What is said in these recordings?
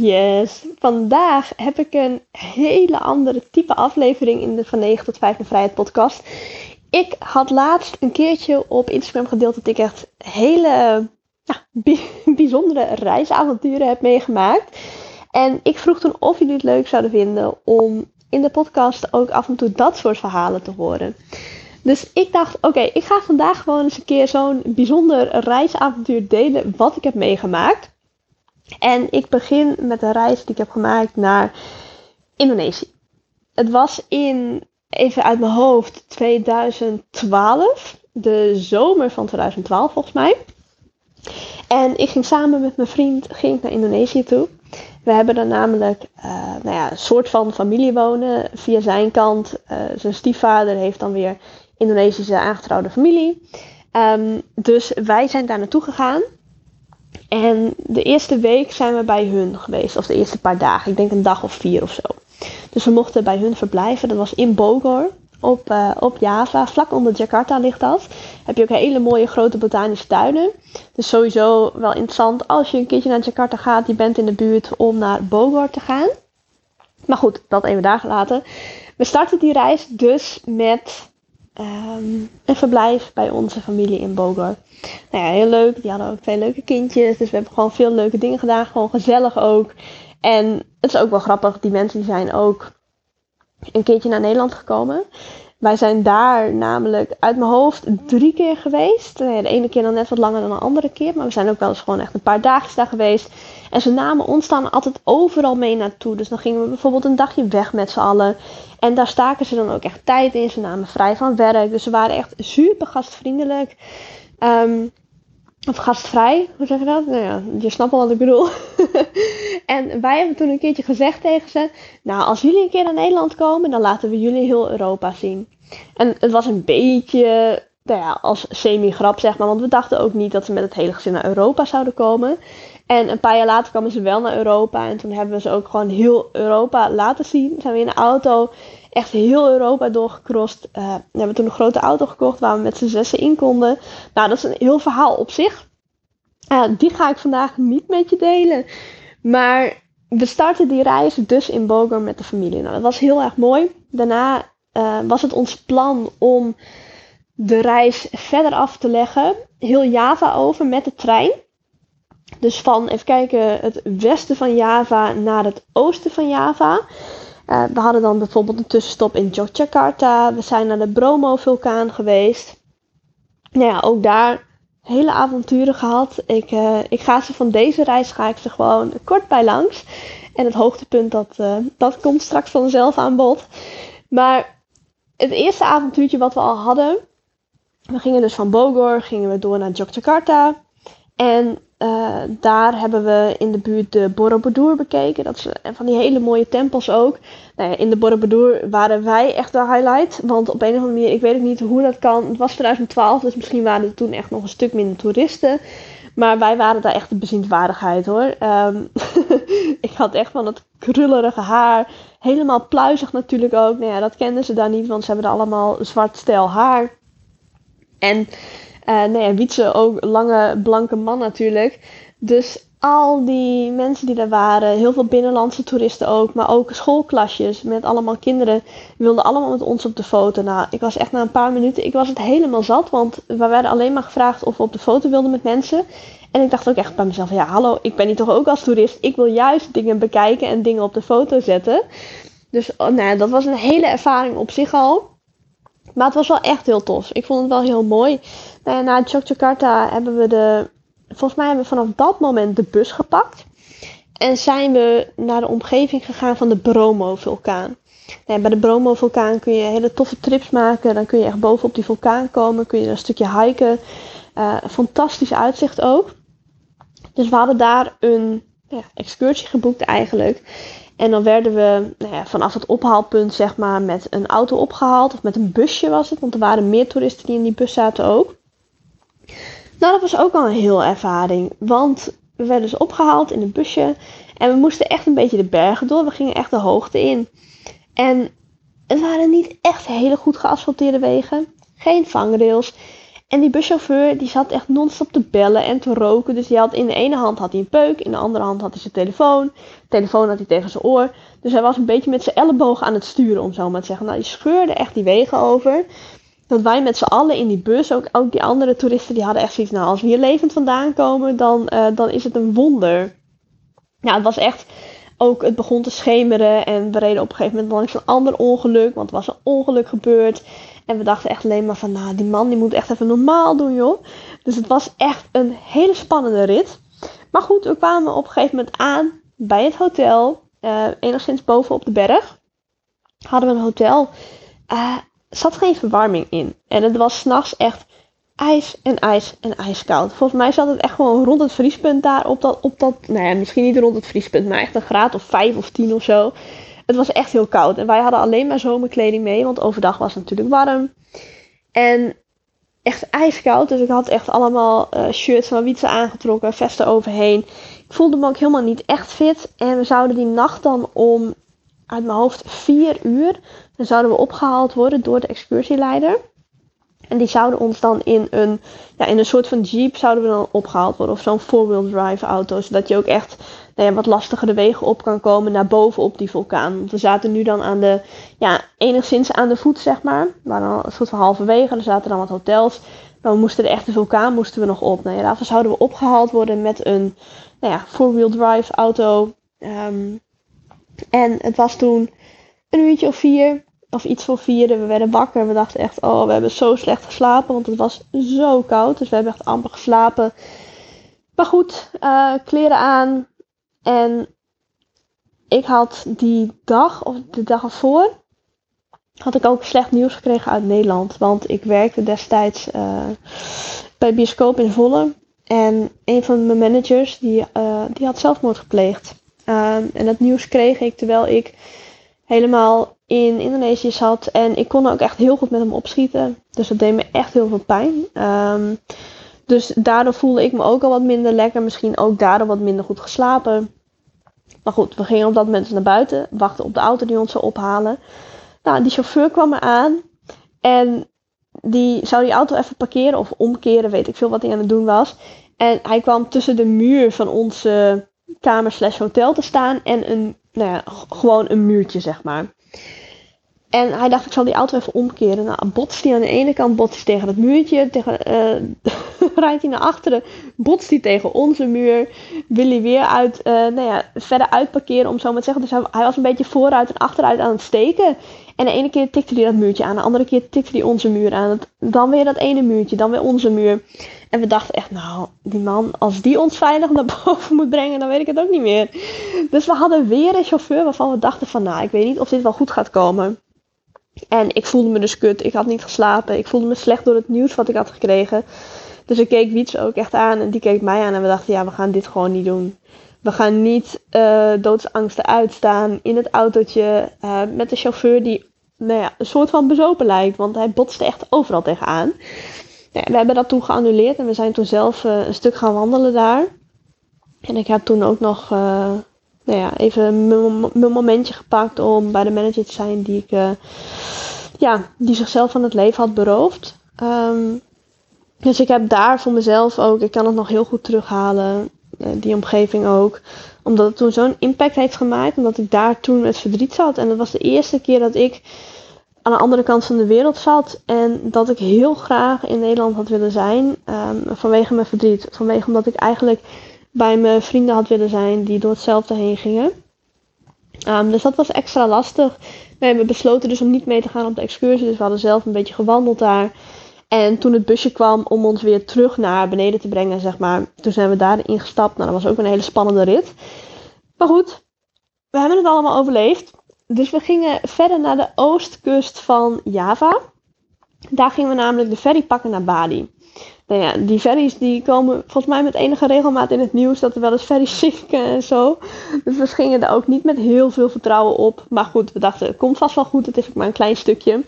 Yes, vandaag heb ik een hele andere type aflevering in de Van 9 tot 5 naar Vrijheid podcast. Ik had laatst een keertje op Instagram gedeeld dat ik echt hele bijzondere reisavonturen heb meegemaakt. En ik vroeg toen of jullie het leuk zouden vinden om in de podcast ook af en toe dat soort verhalen te horen. Dus ik dacht, oké, ik ga vandaag gewoon eens een keer zo'n bijzonder reisavontuur delen wat ik heb meegemaakt. En ik begin met een reis die ik heb gemaakt naar Indonesië. Het was in, even uit mijn hoofd, 2012. De zomer van 2012 volgens mij. En ik ging samen met mijn vriend ging naar Indonesië toe. We hebben daar namelijk uh, nou ja, een soort van familie wonen. Via zijn kant. Uh, zijn stiefvader heeft dan weer Indonesische aangetrouwde familie. Um, dus wij zijn daar naartoe gegaan. En de eerste week zijn we bij hun geweest. Of de eerste paar dagen. Ik denk een dag of vier of zo. Dus we mochten bij hun verblijven. Dat was in Bogor. Op, uh, op Java. Vlak onder Jakarta ligt dat. Heb je ook hele mooie grote botanische tuinen. Dus sowieso wel interessant als je een keertje naar Jakarta gaat. Je bent in de buurt om naar Bogor te gaan. Maar goed, dat even daar gelaten. We starten die reis dus met um, een verblijf bij onze familie in Bogor. Nou ja, heel leuk. Die hadden ook twee leuke kindjes. Dus we hebben gewoon veel leuke dingen gedaan. Gewoon gezellig ook. En het is ook wel grappig. Die mensen die zijn ook een keertje naar Nederland gekomen. Wij zijn daar namelijk uit mijn hoofd drie keer geweest. De ene keer dan net wat langer dan de andere keer. Maar we zijn ook wel eens gewoon echt een paar dagen daar geweest. En ze namen ons dan altijd overal mee naartoe. Dus dan gingen we bijvoorbeeld een dagje weg met z'n allen. En daar staken ze dan ook echt tijd in. Ze namen vrij van werk. Dus ze waren echt super gastvriendelijk. Um, of gastvrij, hoe zeg je dat? Nou ja, je snapt wel wat ik bedoel. en wij hebben toen een keertje gezegd tegen ze: Nou, als jullie een keer naar Nederland komen, dan laten we jullie heel Europa zien. En het was een beetje nou ja, als semi-grap, zeg maar. Want we dachten ook niet dat ze met het hele gezin naar Europa zouden komen. En een paar jaar later kwamen ze wel naar Europa. En toen hebben we ze ook gewoon heel Europa laten zien. Zijn we in een auto echt heel Europa doorgecrossed. Uh, we hebben toen een grote auto gekocht waar we met z'n zessen in konden. Nou, dat is een heel verhaal op zich. Uh, die ga ik vandaag niet met je delen. Maar we starten die reis dus in Bogor met de familie. Nou, dat was heel erg mooi. Daarna uh, was het ons plan om de reis verder af te leggen. Heel Java over met de trein. Dus van, even kijken, het westen van Java naar het oosten van Java. Uh, we hadden dan bijvoorbeeld een tussenstop in Yogyakarta. We zijn naar de Bromo-vulkaan geweest. Nou ja, ook daar hele avonturen gehad. Ik, uh, ik ga ze van deze reis ga ik ze gewoon kort bij langs. En het hoogtepunt dat, uh, dat komt straks vanzelf aan bod. Maar het eerste avontuurtje wat we al hadden. We gingen dus van Bogor gingen we door naar Yogyakarta. En uh, daar hebben we in de buurt de Borobudur bekeken. Dat is van die hele mooie tempels ook. Nou ja, in de Borobudur waren wij echt de highlight. Want op een of andere manier, ik weet ook niet hoe dat kan. Het was 2012, dus misschien waren er toen echt nog een stuk minder toeristen. Maar wij waren daar echt de bezienswaardigheid hoor. Um, ik had echt van het krullerige haar. Helemaal pluizig natuurlijk ook. Nou ja, dat kenden ze daar niet, want ze hebben allemaal zwart stijl haar. En uh, nee, ja, Wietse ook lange blanke man natuurlijk. Dus al die mensen die daar waren, heel veel binnenlandse toeristen ook, maar ook schoolklasjes met allemaal kinderen, wilden allemaal met ons op de foto. Nou, ik was echt na een paar minuten, ik was het helemaal zat, want we werden alleen maar gevraagd of we op de foto wilden met mensen. En ik dacht ook echt bij mezelf, ja hallo, ik ben hier toch ook als toerist, ik wil juist dingen bekijken en dingen op de foto zetten. Dus oh, nou, dat was een hele ervaring op zich al. Maar het was wel echt heel tof. Ik vond het wel heel mooi. Uh, na Yogyakarta hebben we de. Volgens mij hebben we vanaf dat moment de bus gepakt. En zijn we naar de omgeving gegaan van de Bromo-vulkaan. bij de Bromo-vulkaan kun je hele toffe trips maken. Dan kun je echt bovenop die vulkaan komen. Kun je een stukje hiken. Uh, fantastisch uitzicht ook. Dus we hadden daar een ja, excursie geboekt eigenlijk. En dan werden we nou ja, vanaf het ophaalpunt, zeg maar, met een auto opgehaald. Of met een busje was het, want er waren meer toeristen die in die bus zaten ook. Nou, dat was ook al een heel ervaring. Want we werden dus opgehaald in een busje. En we moesten echt een beetje de bergen door. We gingen echt de hoogte in. En het waren niet echt hele goed geasfalteerde wegen. Geen vangrails. En die buschauffeur die zat echt non-stop te bellen en te roken. Dus die had in de ene hand had hij een peuk, in de andere hand had hij zijn telefoon. De telefoon had hij tegen zijn oor. Dus hij was een beetje met zijn elleboog aan het sturen, om zo maar te zeggen. Nou, die scheurde echt die wegen over. Dat wij met z'n allen in die bus, ook, ook die andere toeristen, die hadden echt zoiets. Nou, als we hier levend vandaan komen, dan, uh, dan is het een wonder. Ja, het was echt ook, het begon te schemeren en we reden op een gegeven moment langs een ander ongeluk, want er was een ongeluk gebeurd. En we dachten echt alleen maar van, nou, die man die moet echt even normaal doen, joh. Dus het was echt een hele spannende rit. Maar goed, we kwamen op een gegeven moment aan bij het hotel, uh, enigszins boven op de berg. Hadden we een hotel. Uh, zat geen verwarming in. En het was s'nachts echt ijs en ijs en ijskoud. Volgens mij zat het echt gewoon rond het vriespunt daar op dat, op dat, nou ja, misschien niet rond het vriespunt, maar echt een graad of 5 of 10 of zo. Het was echt heel koud. En wij hadden alleen maar zomerkleding mee, want overdag was het natuurlijk warm. En echt ijskoud, dus ik had echt allemaal uh, shirts van wietsen aangetrokken, vesten overheen. Ik voelde me ook helemaal niet echt fit. En we zouden die nacht dan om, uit mijn hoofd, 4 uur, dan zouden we opgehaald worden door de excursieleider. En die zouden ons dan in een, ja, in een soort van jeep zouden we dan opgehaald worden. Of zo'n four-wheel drive auto. Zodat je ook echt nou ja, wat wegen op kan komen naar boven op die vulkaan. Want we zaten nu dan aan de, ja, enigszins aan de voet zeg maar. Waren al een soort van halverwege. Er zaten dan wat hotels. Maar we moesten de echte vulkaan moesten we nog op. Nou ja, daarvoor zouden we opgehaald worden met een nou ja, four-wheel drive auto. Um, en het was toen een uurtje of vier of iets voor vieren. We werden wakker. We dachten echt, oh, we hebben zo slecht geslapen. Want het was zo koud. Dus we hebben echt amper geslapen. Maar goed, uh, kleren aan. En ik had die dag, of de dag ervoor, had ik ook slecht nieuws gekregen uit Nederland. Want ik werkte destijds uh, bij Bioscoop in Volle. En een van mijn managers, die, uh, die had zelfmoord gepleegd. Um, en dat nieuws kreeg ik terwijl ik helemaal in Indonesië zat. En ik kon ook echt heel goed met hem opschieten. Dus dat deed me echt heel veel pijn. Um, dus daardoor voelde ik me ook al wat minder lekker. Misschien ook daardoor wat minder goed geslapen. Maar goed, we gingen op dat moment naar buiten. Wachten op de auto die ons zou ophalen. Nou, die chauffeur kwam er aan. En die zou die auto even parkeren of omkeren. Weet ik veel wat hij aan het doen was. En hij kwam tussen de muur van onze kamer slash hotel te staan. En een, nou ja, gewoon een muurtje zeg maar. En hij dacht, ik zal die auto even omkeren. Nou, botst hij aan de ene kant, botst hij tegen het muurtje. Tegen, uh, rijdt hij naar achteren, botst hij tegen onze muur. Wil hij weer uit, uh, nou ja, verder uitparkeren, om zo maar te zeggen. Dus hij, hij, was een beetje vooruit en achteruit aan het steken. En de ene keer tikte hij dat muurtje aan, de andere keer tikte hij onze muur aan. Dan weer dat ene muurtje, dan weer onze muur. En we dachten echt, nou, die man, als die ons veilig naar boven moet brengen, dan weet ik het ook niet meer. Dus we hadden weer een chauffeur waarvan we dachten van, nou, ik weet niet of dit wel goed gaat komen. En ik voelde me dus kut. Ik had niet geslapen. Ik voelde me slecht door het nieuws wat ik had gekregen. Dus ik keek Wiets ook echt aan en die keek mij aan en we dachten, ja, we gaan dit gewoon niet doen. We gaan niet uh, doodsangsten uitstaan in het autootje uh, met de chauffeur die nou ja, een soort van bezopen lijkt, want hij botste echt overal tegenaan. Ja, we hebben dat toen geannuleerd en we zijn toen zelf uh, een stuk gaan wandelen daar. En ik heb toen ook nog nou ja, even mijn momentje gepakt om bij de manager te zijn die ik, uh, ja, die zichzelf van het leven had beroofd. Um, dus ik heb daar voor mezelf ook, ik kan het nog heel goed terughalen, uh, die omgeving ook. Omdat het toen zo'n impact heeft gemaakt, omdat ik daar toen met verdriet zat. En dat was de eerste keer dat ik aan de andere kant van de wereld zat. En dat ik heel graag in Nederland had willen zijn. Um, vanwege mijn verdriet. Vanwege omdat ik eigenlijk bij mijn vrienden had willen zijn die door hetzelfde heen gingen. Um, dus dat was extra lastig. We hebben besloten dus om niet mee te gaan op de excursie. Dus we hadden zelf een beetje gewandeld daar. En toen het busje kwam om ons weer terug naar beneden te brengen, zeg maar. Toen zijn we daarin gestapt. Nou, dat was ook een hele spannende rit. Maar goed, we hebben het allemaal overleefd. Dus we gingen verder naar de oostkust van Java. Daar gingen we namelijk de ferry pakken naar Bali nou ja, die ferries die komen volgens mij met enige regelmaat in het nieuws dat er wel eens ferries zinken en zo. Dus we gingen er ook niet met heel veel vertrouwen op. Maar goed, we dachten, het komt vast wel goed, het is ook maar een klein stukje.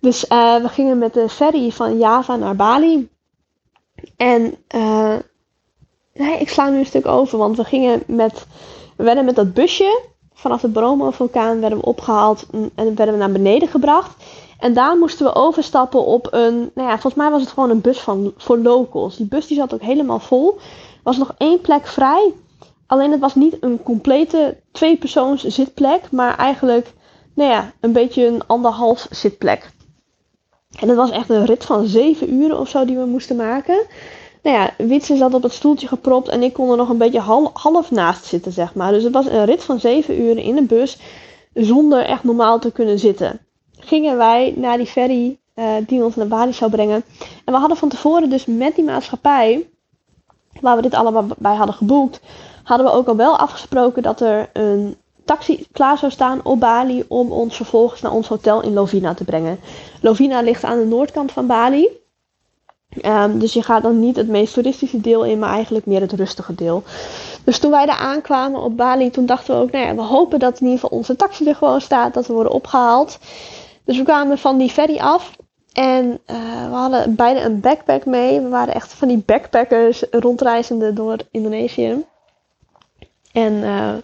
Dus uh, we gingen met de ferry van Java naar Bali. En uh, nee, ik sla nu een stuk over, want we gingen met, we werden met dat busje vanaf de Bromo-vulkaan werden we opgehaald en werden we naar beneden gebracht. En daar moesten we overstappen op een, nou ja, volgens mij was het gewoon een bus van, voor locals. Die bus die zat ook helemaal vol. Er was nog één plek vrij. Alleen het was niet een complete tweepersoons zitplek, maar eigenlijk, nou ja, een beetje een anderhalf zitplek. En het was echt een rit van zeven uren of zo die we moesten maken. Nou ja, Witse zat op het stoeltje gepropt en ik kon er nog een beetje half, naast zitten, zeg maar. Dus het was een rit van zeven uren in een bus zonder echt normaal te kunnen zitten. Gingen wij naar die ferry uh, die ons naar Bali zou brengen. En we hadden van tevoren dus met die maatschappij, waar we dit allemaal bij hadden geboekt, hadden we ook al wel afgesproken dat er een taxi klaar zou staan op Bali om ons vervolgens naar ons hotel in Lovina te brengen. Lovina ligt aan de noordkant van Bali. Um, dus je gaat dan niet het meest toeristische deel in, maar eigenlijk meer het rustige deel. Dus toen wij daar aankwamen op Bali, toen dachten we ook, nou ja, we hopen dat in ieder geval onze taxi er gewoon staat, dat we worden opgehaald. Dus we kwamen van die ferry af en uh, we hadden beide een backpack mee. We waren echt van die backpackers rondreizende door Indonesië. En uh,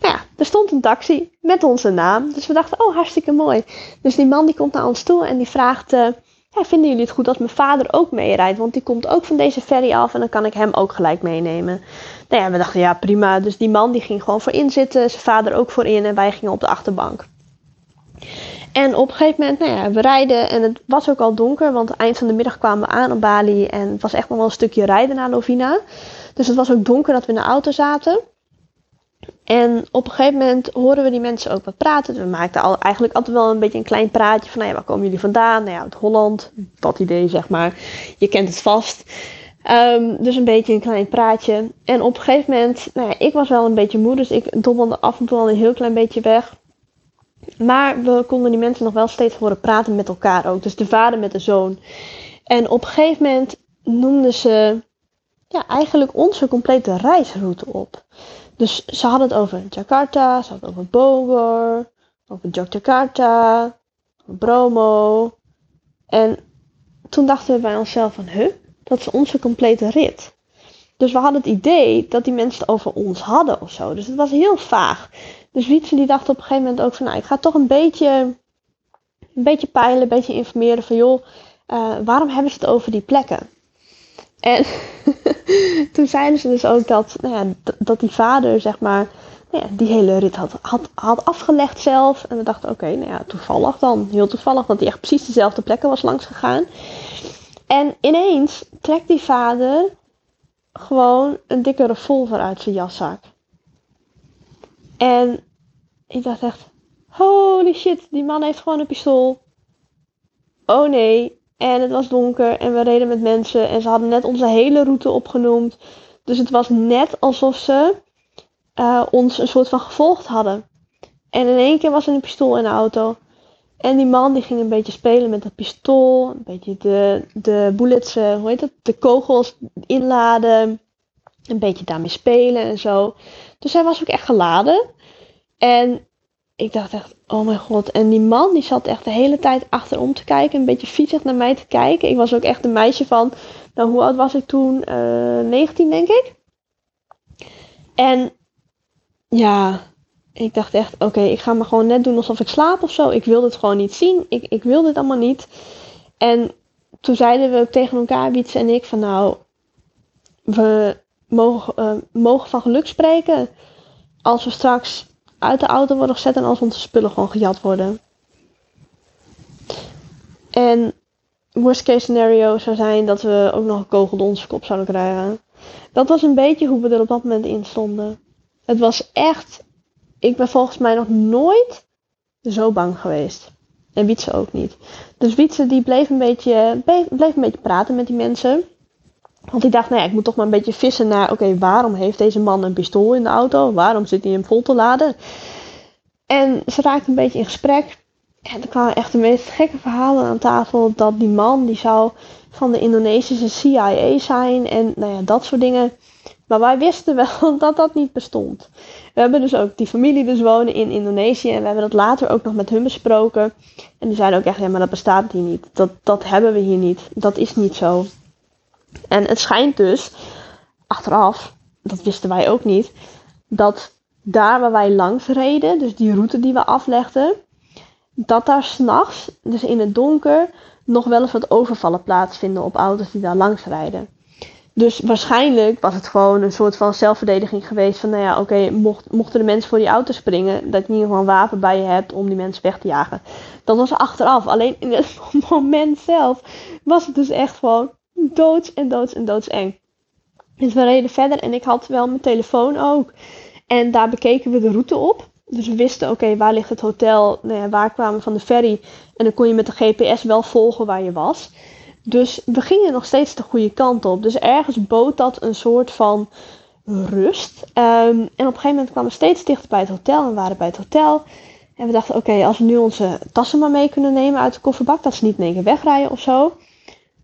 ja, er stond een taxi met onze naam. Dus we dachten, oh hartstikke mooi. Dus die man die komt naar ons toe en die vraagt... Ja, vinden jullie het goed als mijn vader ook meerijdt? Want die komt ook van deze ferry af en dan kan ik hem ook gelijk meenemen. Nou ja, we dachten ja prima. Dus die man die ging gewoon voorin zitten, zijn vader ook voorin en wij gingen op de achterbank. En op een gegeven moment, nou ja, we rijden en het was ook al donker, want eind van de middag kwamen we aan op Bali en het was echt nog wel een stukje rijden naar Lovina. Dus het was ook donker dat we in de auto zaten. En op een gegeven moment horen we die mensen ook wat praten. We maakten al, eigenlijk altijd wel een beetje een klein praatje van, nou ja, waar komen jullie vandaan? Nou ja, uit Holland, dat idee zeg maar. Je kent het vast. Um, dus een beetje een klein praatje. En op een gegeven moment, nou ja, ik was wel een beetje moe, dus ik dobbelde af en toe al een heel klein beetje weg. Maar we konden die mensen nog wel steeds horen praten met elkaar ook. Dus de vader met de zoon. En op een gegeven moment noemden ze ja, eigenlijk onze complete reisroute op. Dus ze hadden het over Jakarta, ze hadden het over Bogor, over Yogyakarta, over Bromo. En toen dachten we bij onszelf van, huh, dat is onze complete rit. Dus we hadden het idee dat die mensen het over ons hadden of zo. Dus het was heel vaag. Dus Wietse die dacht op een gegeven moment ook van, nou, ik ga toch een beetje, een beetje peilen, een beetje informeren van, joh, uh, waarom hebben ze het over die plekken? En toen zeiden ze dus ook dat, nou ja, dat die vader, zeg maar, nou ja, die hele rit had, had, had afgelegd zelf. En we dachten, oké, nou ja, toevallig dan. Heel toevallig, dat hij echt precies dezelfde plekken was langs gegaan. En ineens trekt die vader gewoon een dikke revolver uit zijn jaszak. En ik dacht echt, holy shit, die man heeft gewoon een pistool. Oh nee, en het was donker en we reden met mensen en ze hadden net onze hele route opgenoemd. Dus het was net alsof ze uh, ons een soort van gevolgd hadden. En in één keer was er een pistool in de auto. En die man die ging een beetje spelen met dat pistool. Een beetje de, de bullets, uh, hoe heet het? De kogels inladen. Een beetje daarmee spelen en zo. Dus hij was ook echt geladen. En ik dacht echt, oh mijn god. En die man die zat echt de hele tijd achterom te kijken. Een beetje viezig naar mij te kijken. Ik was ook echt een meisje van, nou hoe oud was ik toen? Uh, eh, 19 denk ik. En ja, ik dacht echt, oké, ik ga me gewoon net doen alsof ik slaap of zo. Ik wil dit gewoon niet zien. Ik, ik wil dit allemaal niet. En toen zeiden we tegen elkaar, Wietse en ik, van nou, we mogen, uh, van geluk spreken. Als we straks uit de auto worden gezet en als onze spullen gewoon gejat worden. En worst case scenario zou zijn dat we ook nog een kogel door onze kop zouden krijgen. Dat was een beetje hoe we er op dat moment in stonden. Het was echt. Ik ben volgens mij nog nooit zo bang geweest. En Wietse ook niet. Dus Wietse die bleef een beetje, bleef een beetje praten met die mensen. Want ik dacht, nou ik moet toch maar een beetje vissen naar, oké, waarom heeft deze man een pistool in de auto? Waarom zit hij hem vol te laden? En ze raakte een beetje in gesprek. En er kwamen echt de meest gekke verhalen aan tafel. Dat die man, die zou van de Indonesische CIA zijn en nou ja, dat soort dingen. Maar wij wisten wel dat dat niet bestond. We hebben dus ook die familie dus wonen in Indonesië. En we hebben dat later ook nog met hun besproken. En die zeiden ook echt, ja, maar dat bestaat hier niet. Dat, dat hebben we hier niet. Dat is niet zo. En het schijnt dus, achteraf, dat wisten wij ook niet, dat daar waar wij langs reden, dus die route die we aflegden, dat daar s'nachts, dus in het donker, nog wel eens wat overvallen plaatsvinden op auto's die daar langs rijden. Dus waarschijnlijk was het gewoon een soort van zelfverdediging geweest. Van nou ja, oké, mocht, mochten de mensen voor die auto springen, dat je in ieder geval een wapen bij je hebt om die mensen weg te jagen. Dat was achteraf. Alleen in het moment zelf was het dus echt gewoon doods en doods en doods eng. Dus we reden verder en ik had wel mijn telefoon ook. En daar bekeken we de route op. Dus we wisten, oké, waar ligt het hotel? Nou waar kwamen we van de ferry? En dan kon je met de GPS wel volgen waar je was. Dus we gingen nog steeds de goede kant op. Dus ergens bood dat een soort van rust. Ehm, en op een gegeven moment kwamen we steeds dichter bij het hotel en waren bij het hotel. En we dachten, oké, als we nu onze tassen maar mee kunnen nemen uit de kofferbak, dat ze niet in één keer wegrijden of zo.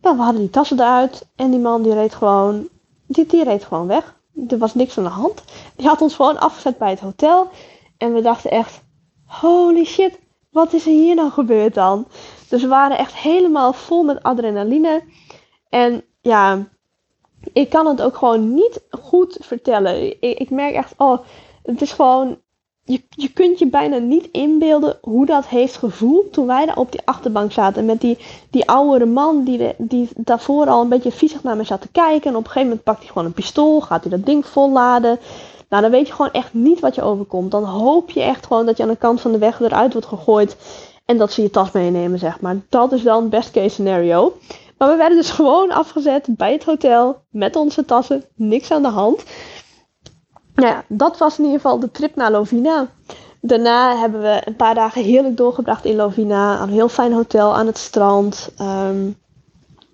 Nou, we hadden die tassen eruit en die man die reed gewoon, die, die reed gewoon weg. Er was niks aan de hand. Die had ons gewoon afgezet bij het hotel. En we dachten echt, holy shit, wat is er hier nou gebeurd dan? Dus we waren echt helemaal vol met adrenaline. En ja, ik kan het ook gewoon niet goed vertellen. Ik, ik merk echt, oh, het is gewoon. Je, je kunt je bijna niet inbeelden hoe dat heeft gevoeld toen wij daar op die achterbank zaten. Met die, die oudere man die, die daarvoor al een beetje viezig naar me zat te kijken. En op een gegeven moment pakt hij gewoon een pistool, gaat hij dat ding volladen. Nou, dan weet je gewoon echt niet wat je overkomt. Dan hoop je echt gewoon dat je aan de kant van de weg eruit wordt gegooid. En dat ze je tas meenemen, zeg maar. Dat is dan best case scenario. Maar we werden dus gewoon afgezet bij het hotel. Met onze tassen. Niks aan de hand. Nou ja, dat was in ieder geval de trip naar Lovina. Daarna hebben we een paar dagen heerlijk doorgebracht in Lovina. Een heel fijn hotel aan het strand. Um,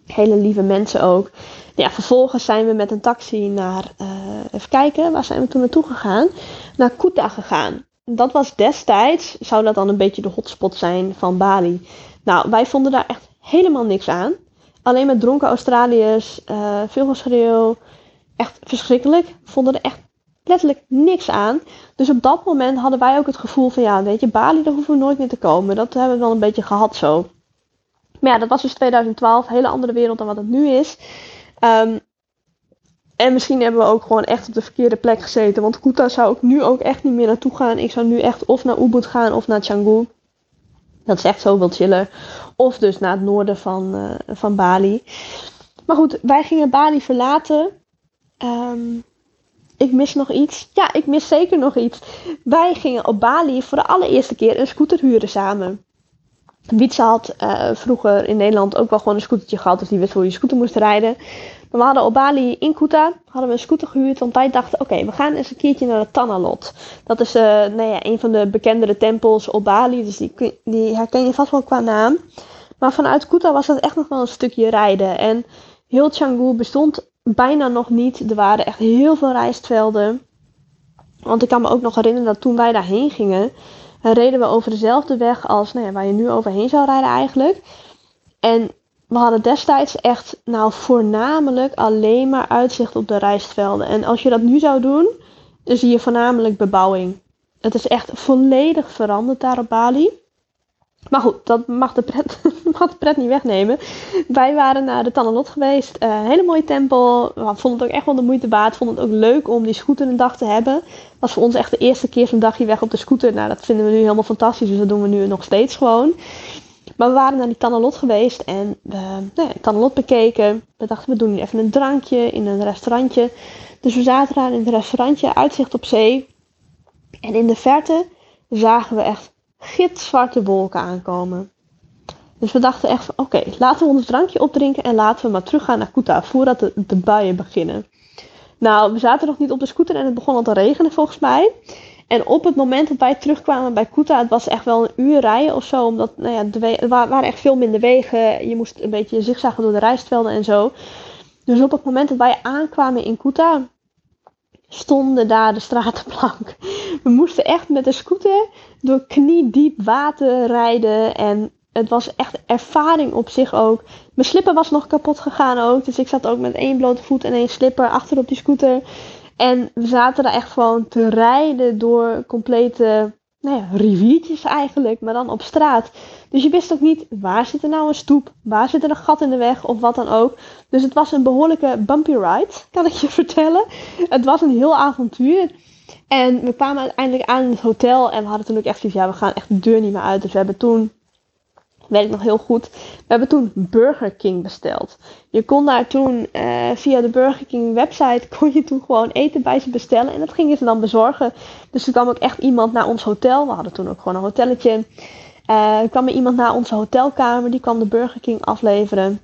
hele lieve mensen ook. Ja, vervolgens zijn we met een taxi naar, uh, even kijken, waar zijn we toen naartoe gegaan? Naar Kuta gegaan dat was destijds, zou dat dan een beetje de hotspot zijn van Bali. Nou, wij vonden daar echt helemaal niks aan. Alleen met dronken Australiërs, uh, veel geschreeuw. Echt verschrikkelijk. Vonden er echt letterlijk niks aan. Dus op dat moment hadden wij ook het gevoel van ja, weet je, Bali, daar hoeven we nooit meer te komen. Dat hebben we wel een beetje gehad zo. Maar ja, dat was dus 2012, een hele andere wereld dan wat het nu is. Um, en misschien hebben we ook gewoon echt op de verkeerde plek gezeten. Want Kuta zou ik nu ook echt niet meer naartoe gaan. Ik zou nu echt of naar Ubud gaan of naar Canggu. Dat is echt zoveel chiller. Of dus naar het noorden van, uh, van Bali. Maar goed, wij gingen Bali verlaten. Um, ik mis nog iets. Ja, ik mis zeker nog iets. Wij gingen op Bali voor de allereerste keer een scooter huren samen. Wietse had uh, vroeger in Nederland ook wel gewoon een scootertje gehad. Dus die wist hoe je scooter moest rijden. Maar we hadden op Bali in Kuta hadden we een scooter gehuurd. Want wij dachten, oké, we gaan eens een keertje naar de Tanalot. Dat is uh, nou ja, een van de bekendere tempels op Bali. Dus die, die herken je vast wel qua naam. Maar vanuit Kuta was dat echt nog wel een stukje rijden. En heel Canggu bestond bijna nog niet. Er waren echt heel veel rijstvelden. Want ik kan me ook nog herinneren dat toen wij daarheen gingen, reden we over dezelfde weg als nou ja, waar je nu overheen zou rijden eigenlijk. En we hadden destijds echt nou voornamelijk alleen maar uitzicht op de rijstvelden. En als je dat nu zou doen, dan zie je voornamelijk bebouwing. Het is echt volledig veranderd daar op Bali. Maar goed, dat mag de pret, mag de pret niet wegnemen. Wij waren naar de Tannenlot geweest. Uh, hele mooie tempel. We vonden het ook echt wel de moeite waard. Vonden het ook leuk om die scooter een dag te hebben. Was voor ons echt de eerste keer zo'n dagje weg op de scooter. Nou, dat vinden we nu helemaal fantastisch. Dus dat doen we nu nog steeds gewoon. Maar we waren naar die Tannelot geweest en we Tannelot bekeken. We dachten, we doen nu even een drankje in een restaurantje. Dus we zaten daar in het restaurantje, uitzicht op zee. En in de verte zagen we echt gitzwarte wolken aankomen. Dus we dachten echt van, oké, laten we ons drankje opdrinken en laten we maar teruggaan naar Kuta voordat de, de buien beginnen. Nou, we zaten nog niet op de scooter en het begon al te regenen volgens mij. En op het moment dat wij terugkwamen bij Kuta, het was echt wel een uur rijden of zo. Omdat nou ja, er waren echt veel minder wegen. Je moest een beetje zigzaggen door de rijstvelden en zo. Dus op het moment dat wij aankwamen in Kuta, stonden daar de straten blank. We moesten echt met de scooter door kniediep water rijden. En het was echt ervaring op zich ook. Mijn slipper was nog kapot gegaan ook. Dus ik zat ook met één blote voet en één slipper achter op die scooter. En we zaten daar echt gewoon te rijden door complete nou ja, riviertjes eigenlijk, maar dan op straat. Dus je wist ook niet waar zit er nou een stoep, waar zit er een gat in de weg of wat dan ook. Dus het was een behoorlijke bumpy ride, kan ik je vertellen. Het was een heel avontuur. En we kwamen uiteindelijk aan het hotel en we hadden toen ook echt zoiets, ja, we gaan echt de deur niet meer uit. Dus we hebben toen, weet ik nog heel goed, we hebben toen Burger King besteld. Je kon daar toen uh, via de Burger King website, kon je toen gewoon eten bij ze bestellen. En dat gingen ze dan bezorgen. Dus er kwam ook echt iemand naar ons hotel. We hadden toen ook gewoon een hotelletje. Uh, er kwam er iemand naar onze hotelkamer, die kwam de Burger King afleveren.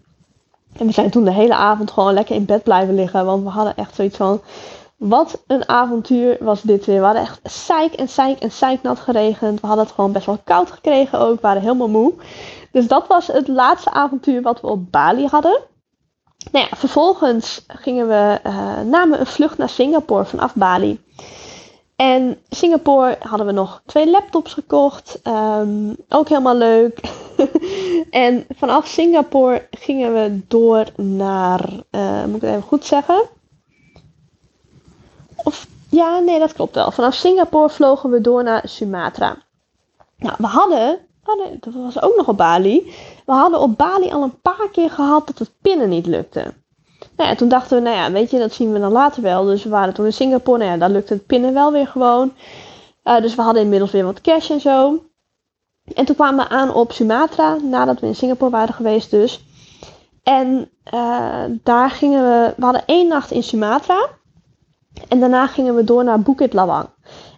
En we zijn toen de hele avond gewoon lekker in bed blijven liggen. Want we hadden echt zoiets van. Wat een avontuur was dit weer. We hadden echt zeik en zeik en zeiknat geregend. We hadden het gewoon best wel koud gekregen ook. We waren helemaal moe. Dus dat was het laatste avontuur wat we op Bali hadden. Nou ja, vervolgens gingen we, uh, namen een vlucht naar Singapore vanaf Bali. En Singapore hadden we nog twee laptops gekocht. Um, ook helemaal leuk. en vanaf Singapore gingen we door naar, uh, moet ik het even goed zeggen? Of ja, nee, dat klopt wel. Vanaf Singapore vlogen we door naar Sumatra. Nou, we hadden, dat was ook nog op Bali. We hadden op Bali al een paar keer gehad dat het pinnen niet lukte. Nou ja, toen dachten we, nou ja, weet je, dat zien we dan later wel. Dus we waren toen in Singapore, nou daar lukte het pinnen wel weer gewoon. Uh, dus we hadden inmiddels weer wat cash en zo. En toen kwamen we aan op Sumatra, nadat we in Singapore waren geweest dus. En uh, daar gingen we, we hadden één nacht in Sumatra. En daarna gingen we door naar Bukit Lawang.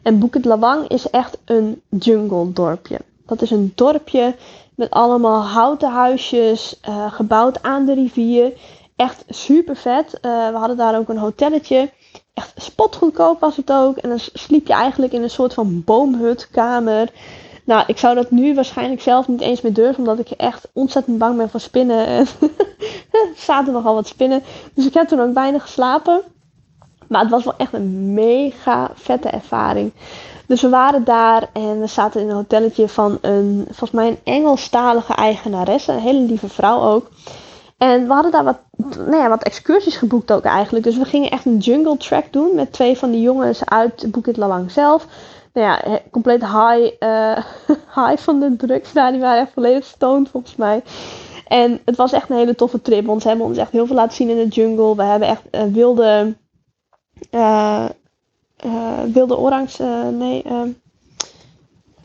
En Bukit Lawang is echt een jungle dorpje. Dat is een dorpje met allemaal houten huisjes, uh, gebouwd aan de rivier. Echt super vet. Uh, we hadden daar ook een hotelletje. Echt spotgoedkoop was het ook. En dan sliep je eigenlijk in een soort van boomhutkamer. Nou, ik zou dat nu waarschijnlijk zelf niet eens meer durven, omdat ik echt ontzettend bang ben voor spinnen. En er zaten nogal wat spinnen. Dus ik heb toen ook bijna geslapen. Maar het was wel echt een mega vette ervaring. Dus we waren daar en we zaten in een hotelletje van een, volgens mij een Engelstalige eigenaresse. Een hele lieve vrouw ook. En we hadden daar wat, nou wat excursies geboekt ook eigenlijk. Dus we gingen echt een jungle track doen met twee van die jongens uit Bukit Lawang zelf. Nou ja, compleet high, uh, high van de drugs daar. Die waren echt volledig stoned volgens mij. En het was echt een hele toffe trip. Want ze hebben ons echt heel veel laten zien in de jungle. We hebben echt uh, wilde uh, wilde orangs, nee,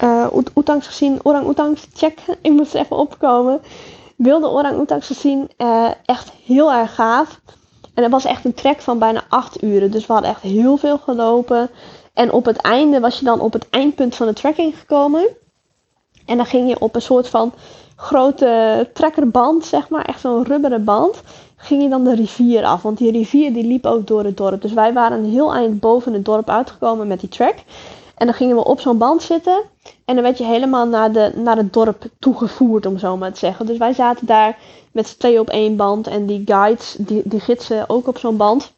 uh, oetangs gezien, orang-oetangs, check, ik moest even opkomen. Wilde orang-oetangs gezien, echt heel erg gaaf. En het was echt een trek van bijna 8 uren, dus we hadden echt heel veel gelopen. En op het einde was je dan op het eindpunt van de trekking gekomen. En dan ging je op een soort van grote trekkerband, zeg maar, echt zo'n rubberen band ging je dan de rivier af. Want die rivier die liep ook door het dorp. Dus wij waren een heel eind boven het dorp uitgekomen met die track. En dan gingen we op zo'n band zitten. En dan werd je helemaal naar, de, naar het dorp toegevoerd, om zo maar te zeggen. Dus wij zaten daar met z'n tweeën op één band. En die guides, die, die gidsen ook op zo'n band.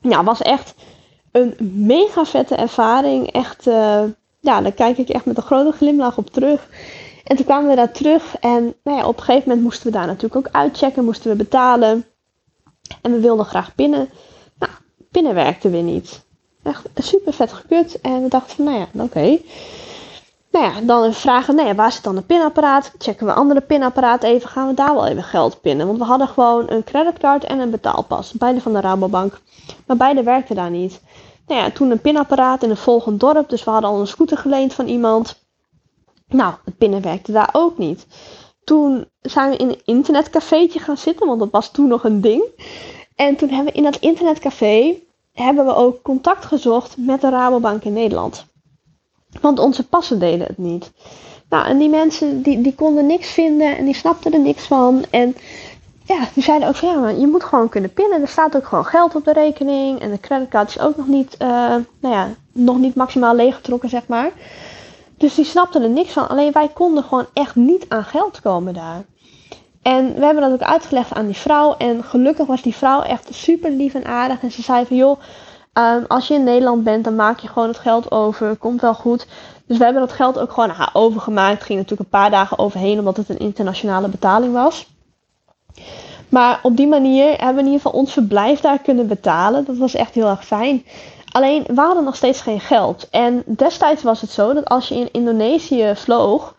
Ja, was echt een mega vette ervaring. Echt, uh, ja, daar kijk ik echt met een grote glimlach op terug. En toen kwamen we daar terug en nou ja, op een gegeven moment moesten we daar natuurlijk ook uitchecken, moesten we betalen. En we wilden graag pinnen. Nou, pinnen werkte weer niet. Echt super vet gekut. En we dachten van, nou ja, oké. Nou ja, dan vragen, nou ja, waar zit dan een pinapparaat? Checken we andere pinapparaat even, gaan we daar wel even geld pinnen. Want we hadden gewoon een creditcard en een betaalpas. Beide van de Rabobank. Maar beide werkten daar niet. Nou ja, toen een pinapparaat in een volgend dorp. Dus we hadden al een scooter geleend van iemand. Nou, het pinnen werkte daar ook niet. Toen zijn we in een internetcafeetje gaan zitten, want dat was toen nog een ding. En toen hebben we in dat internetcafé hebben we ook contact gezocht met de Rabobank in Nederland. Want onze passen deden het niet. Nou, en die mensen die, die konden niks vinden en die snapten er niks van. En ja, die zeiden ook van ja, maar je moet gewoon kunnen pinnen. Er staat ook gewoon geld op de rekening. En de creditcard is ook nog niet, uh, nou ja, nog niet maximaal leeggetrokken, zeg maar. Dus die snapten er niks van. Alleen wij konden gewoon echt niet aan geld komen daar. En we hebben dat ook uitgelegd aan die vrouw. En gelukkig was die vrouw echt super lief en aardig. En ze zei van joh, um, als je in Nederland bent, dan maak je gewoon het geld over. Komt wel goed. Dus we hebben dat geld ook gewoon haar overgemaakt. Ging natuurlijk een paar dagen overheen, omdat het een internationale betaling was. Maar op die manier hebben we in ieder geval ons verblijf daar kunnen betalen. Dat was echt heel erg fijn. Alleen we hadden nog steeds geen geld. En destijds was het zo dat als je in Indonesië vloog,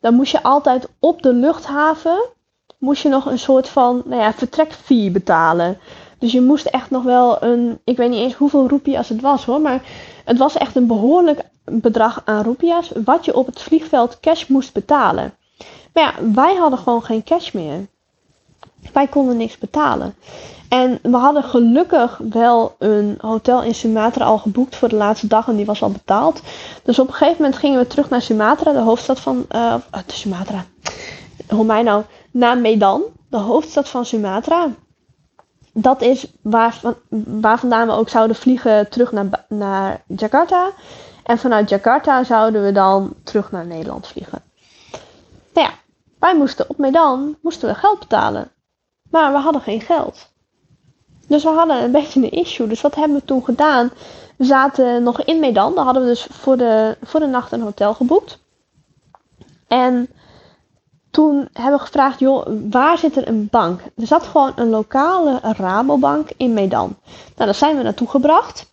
dan moest je altijd op de luchthaven moest je nog een soort van nou ja, vertrekfee betalen. Dus je moest echt nog wel een, ik weet niet eens hoeveel roepia's het was hoor, maar het was echt een behoorlijk bedrag aan roepia's wat je op het vliegveld cash moest betalen. Maar ja, wij hadden gewoon geen cash meer. Wij konden niks betalen. En we hadden gelukkig wel een hotel in Sumatra al geboekt voor de laatste dag en die was al betaald. Dus op een gegeven moment gingen we terug naar Sumatra, de hoofdstad van uh, Sumatra. Hoe mij nou? Naar Medan, de hoofdstad van Sumatra. Dat is waar, waar vandaan we ook zouden vliegen terug naar, naar Jakarta. En vanuit Jakarta zouden we dan terug naar Nederland vliegen. Nou ja, wij moesten op Medan moesten we geld betalen. Maar we hadden geen geld. Dus we hadden een beetje een issue. Dus wat hebben we toen gedaan? We zaten nog in Medan. Daar hadden we dus voor de, voor de nacht een hotel geboekt. En toen hebben we gevraagd, joh, waar zit er een bank? Er zat gewoon een lokale Rabobank in Medan. Nou, daar zijn we naartoe gebracht.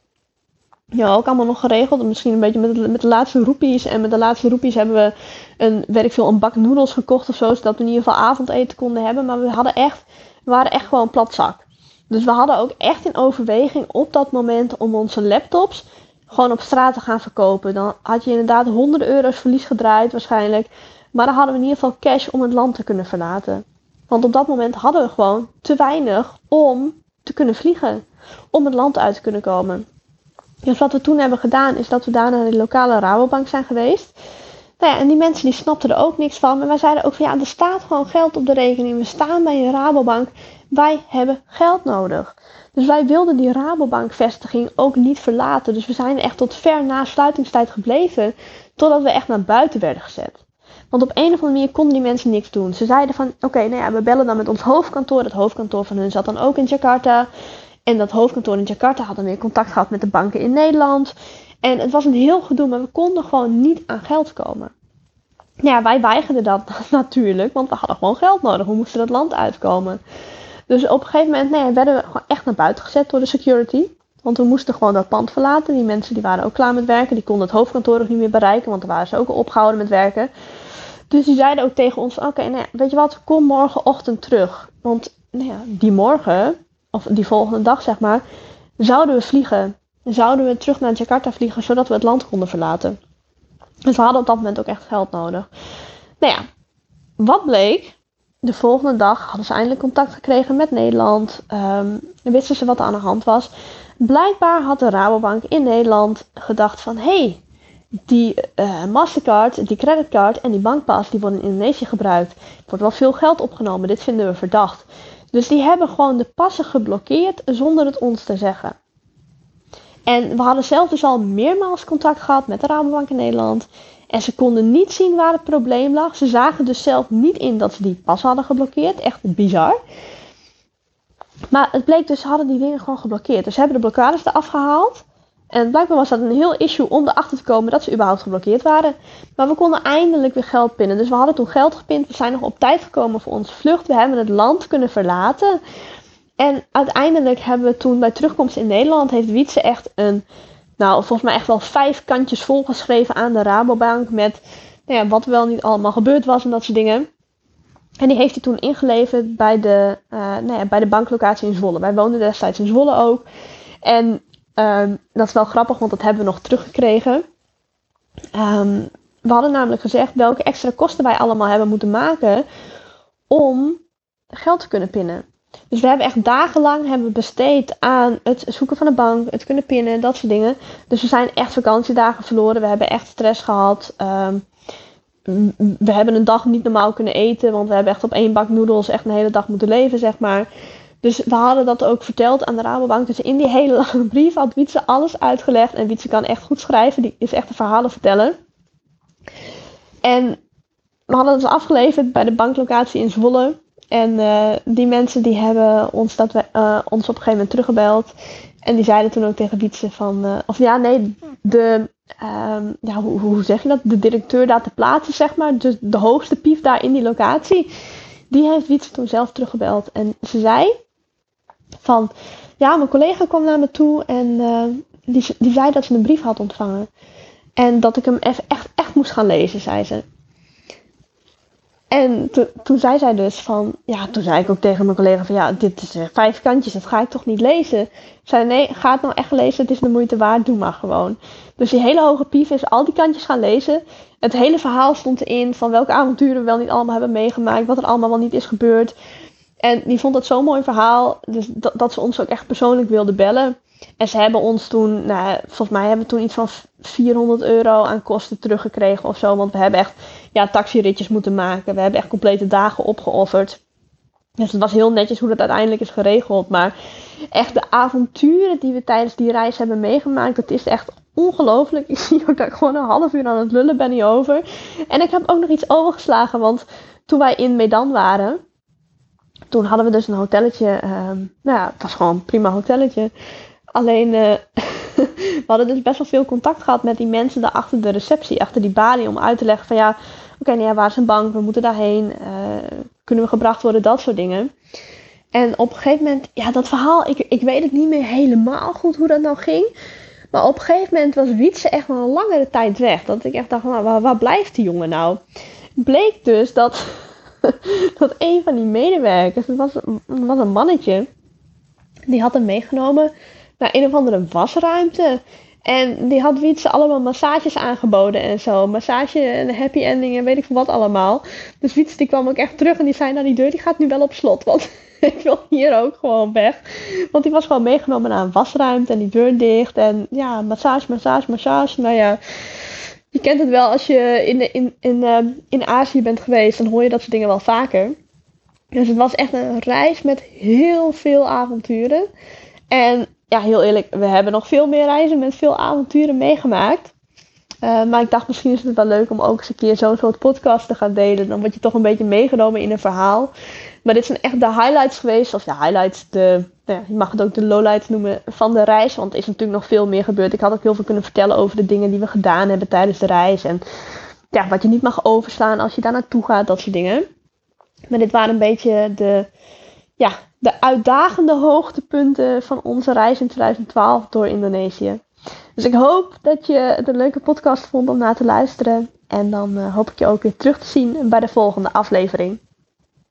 Ja, ook allemaal nog geregeld. Misschien een beetje met de, met de laatste roepies. En met de laatste roepies hebben we een, weet veel, een bak noedels gekocht of zo. Zodat we in ieder geval avondeten konden hebben. Maar we hadden echt, we waren echt gewoon platzak. Dus we hadden ook echt in overweging op dat moment om onze laptops gewoon op straat te gaan verkopen. Dan had je inderdaad honderden euro's verlies gedraaid waarschijnlijk. Maar dan hadden we in ieder geval cash om het land te kunnen verlaten. Want op dat moment hadden we gewoon te weinig om te kunnen vliegen. Om het land uit te kunnen komen. Dus wat we toen hebben gedaan is dat we daar naar de lokale Rabobank zijn geweest. Nou ja, en die mensen die snapten er ook niks van. Maar wij zeiden ook van ja, er staat gewoon geld op de rekening. We staan bij een Rabobank. Wij hebben geld nodig. Dus wij wilden die Rabobank-vestiging ook niet verlaten. Dus we zijn echt tot ver na sluitingstijd gebleven. Totdat we echt naar buiten werden gezet. Want op een of andere manier konden die mensen niks doen. Ze zeiden van, oké, nou ja, we bellen dan met ons hoofdkantoor. Het hoofdkantoor van hun zat dan ook in Jakarta. En dat hoofdkantoor in Jakarta had dan weer contact gehad met de banken in Nederland. En het was een heel gedoe, maar we konden gewoon niet aan geld komen. Ja, wij weigerden dat natuurlijk, want we hadden gewoon geld nodig. We moesten dat land uitkomen. Dus op een gegeven moment nee, werden we gewoon echt naar buiten gezet door de security. Want we moesten gewoon dat pand verlaten. Die mensen die waren ook klaar met werken. Die konden het hoofdkantoor ook niet meer bereiken, want daar waren ze ook al opgehouden met werken. Dus die zeiden ook tegen ons: Oké, nou ja, weet je wat, kom morgenochtend terug. Want nou ja, die morgen, of die volgende dag zeg maar, zouden we vliegen. Zouden we terug naar Jakarta vliegen, zodat we het land konden verlaten. Dus we hadden op dat moment ook echt geld nodig. Nou ja, wat bleek? De volgende dag hadden ze eindelijk contact gekregen met Nederland. Um, wisten ze wat er aan de hand was. Blijkbaar had de Rabobank in Nederland gedacht van... hey, die uh, Mastercard, die creditcard en die bankpas die worden in Indonesië gebruikt. Er wordt wel veel geld opgenomen, dit vinden we verdacht. Dus die hebben gewoon de passen geblokkeerd zonder het ons te zeggen. En we hadden zelf dus al meermaals contact gehad met de Rabobank in Nederland. En ze konden niet zien waar het probleem lag. Ze zagen dus zelf niet in dat ze die pas hadden geblokkeerd. Echt bizar. Maar het bleek dus, ze hadden die dingen gewoon geblokkeerd. Dus ze hebben de blokkades eraf gehaald. En blijkbaar was dat een heel issue om erachter te komen dat ze überhaupt geblokkeerd waren. Maar we konden eindelijk weer geld pinnen. Dus we hadden toen geld gepind. We zijn nog op tijd gekomen voor onze vlucht. We hebben het land kunnen verlaten. En uiteindelijk hebben we toen bij terugkomst in Nederland heeft Wietse echt een, nou volgens mij echt wel vijf kantjes volgeschreven aan de Rabobank met nou ja, wat wel niet allemaal gebeurd was en dat soort dingen. En die heeft hij toen ingeleverd bij de, uh, nou ja, bij de banklocatie in Zwolle. Wij woonden destijds in Zwolle ook. En uh, dat is wel grappig, want dat hebben we nog teruggekregen. Um, we hadden namelijk gezegd welke extra kosten wij allemaal hebben moeten maken om geld te kunnen pinnen. Dus we hebben echt dagenlang hebben besteed aan het zoeken van een bank, het kunnen pinnen, dat soort dingen. Dus we zijn echt vakantiedagen verloren. We hebben echt stress gehad. Um, we hebben een dag niet normaal kunnen eten, want we hebben echt op één bak noedels echt een hele dag moeten leven, zeg maar. Dus we hadden dat ook verteld aan de Rabobank. Dus in die hele lange brief had Wietse alles uitgelegd. En Wietse kan echt goed schrijven. Die is echt een verhalen vertellen. En we hadden het afgeleverd bij de banklocatie in Zwolle. En uh, die mensen die hebben ons, dat we, uh, ons op een gegeven moment teruggebeld. En die zeiden toen ook tegen Wietse van... Uh, of ja, nee, de... Um, ja, hoe, hoe zeg je dat? De directeur daar te plaatsen, zeg maar. Dus de hoogste pief daar in die locatie. Die heeft Wietse toen zelf teruggebeld. En ze zei van... Ja, mijn collega kwam naar me toe en die, die zei dat ze een brief had ontvangen. En dat ik hem echt, echt moest gaan lezen, zei ze. En toen zei zij dus van, ja, toen zei ik ook tegen mijn collega van, ja, dit is uh, vijf kantjes, dat ga ik toch niet lezen. Ik zei, nee, ga het nou echt lezen, het is de moeite waard, doe maar gewoon. Dus die hele hoge pief is al die kantjes gaan lezen. Het hele verhaal stond erin van welke avonturen we wel niet allemaal hebben meegemaakt, wat er allemaal wel niet is gebeurd. En die vond het zo'n mooi verhaal, dus dat, dat ze ons ook echt persoonlijk wilde bellen. En ze hebben ons toen, nou, volgens mij hebben we toen iets van 400 euro aan kosten teruggekregen of zo. Want we hebben echt ja, taxiritjes moeten maken. We hebben echt complete dagen opgeofferd. Dus het was heel netjes hoe dat uiteindelijk is geregeld. Maar echt de avonturen die we tijdens die reis hebben meegemaakt, dat is echt ongelooflijk. Ik zie ook dat ik gewoon een half uur aan het lullen ben hierover. En ik heb ook nog iets overgeslagen, want toen wij in Medan waren, toen hadden we dus een hotelletje. Ehm, nou ja, het was gewoon een prima hotelletje. Alleen, uh, we hadden dus best wel veel contact gehad met die mensen daar achter de receptie, achter die balie, om uit te leggen van ja, oké, okay, nou ja, waar is een bank? We moeten daarheen. Uh, kunnen we gebracht worden? Dat soort dingen. En op een gegeven moment, ja, dat verhaal, ik, ik weet het niet meer helemaal goed hoe dat nou ging. Maar op een gegeven moment was Wietse echt wel een langere tijd weg. Dat ik echt dacht, nou, waar, waar blijft die jongen nou? Bleek dus dat, dat een van die medewerkers, het was, was een mannetje, die had hem meegenomen naar een of andere wasruimte. En die had Wietse allemaal massages aangeboden en zo. Massage en happy ending en weet ik veel wat allemaal. Dus Wietse die kwam ook echt terug en die zei, nou die deur die gaat nu wel op slot. Want ik wil hier ook gewoon weg. Want die was gewoon meegenomen naar een wasruimte en die deur dicht. En ja, massage, massage, massage. Nou ja, je kent het wel als je in, in, in, uh, in Azië bent geweest. Dan hoor je dat soort dingen wel vaker. Dus het was echt een reis met heel veel avonturen. En ja, heel eerlijk, we hebben nog veel meer reizen met veel avonturen meegemaakt. Uh, maar ik dacht, misschien is het wel leuk om ook eens een keer zo'n soort podcast te gaan delen. Dan word je toch een beetje meegenomen in een verhaal. Maar dit zijn echt de highlights geweest. Of de highlights, de, nou ja, je mag het ook de lowlights noemen van de reis. Want er is natuurlijk nog veel meer gebeurd. Ik had ook heel veel kunnen vertellen over de dingen die we gedaan hebben tijdens de reis. En ja, wat je niet mag overslaan als je daar naartoe gaat, dat soort dingen. Maar dit waren een beetje de, ja, de uitdagende hoogtepunten van onze reis in 2012 door Indonesië. Dus ik hoop dat je het een leuke podcast vond om naar te luisteren. En dan uh, hoop ik je ook weer terug te zien bij de volgende aflevering.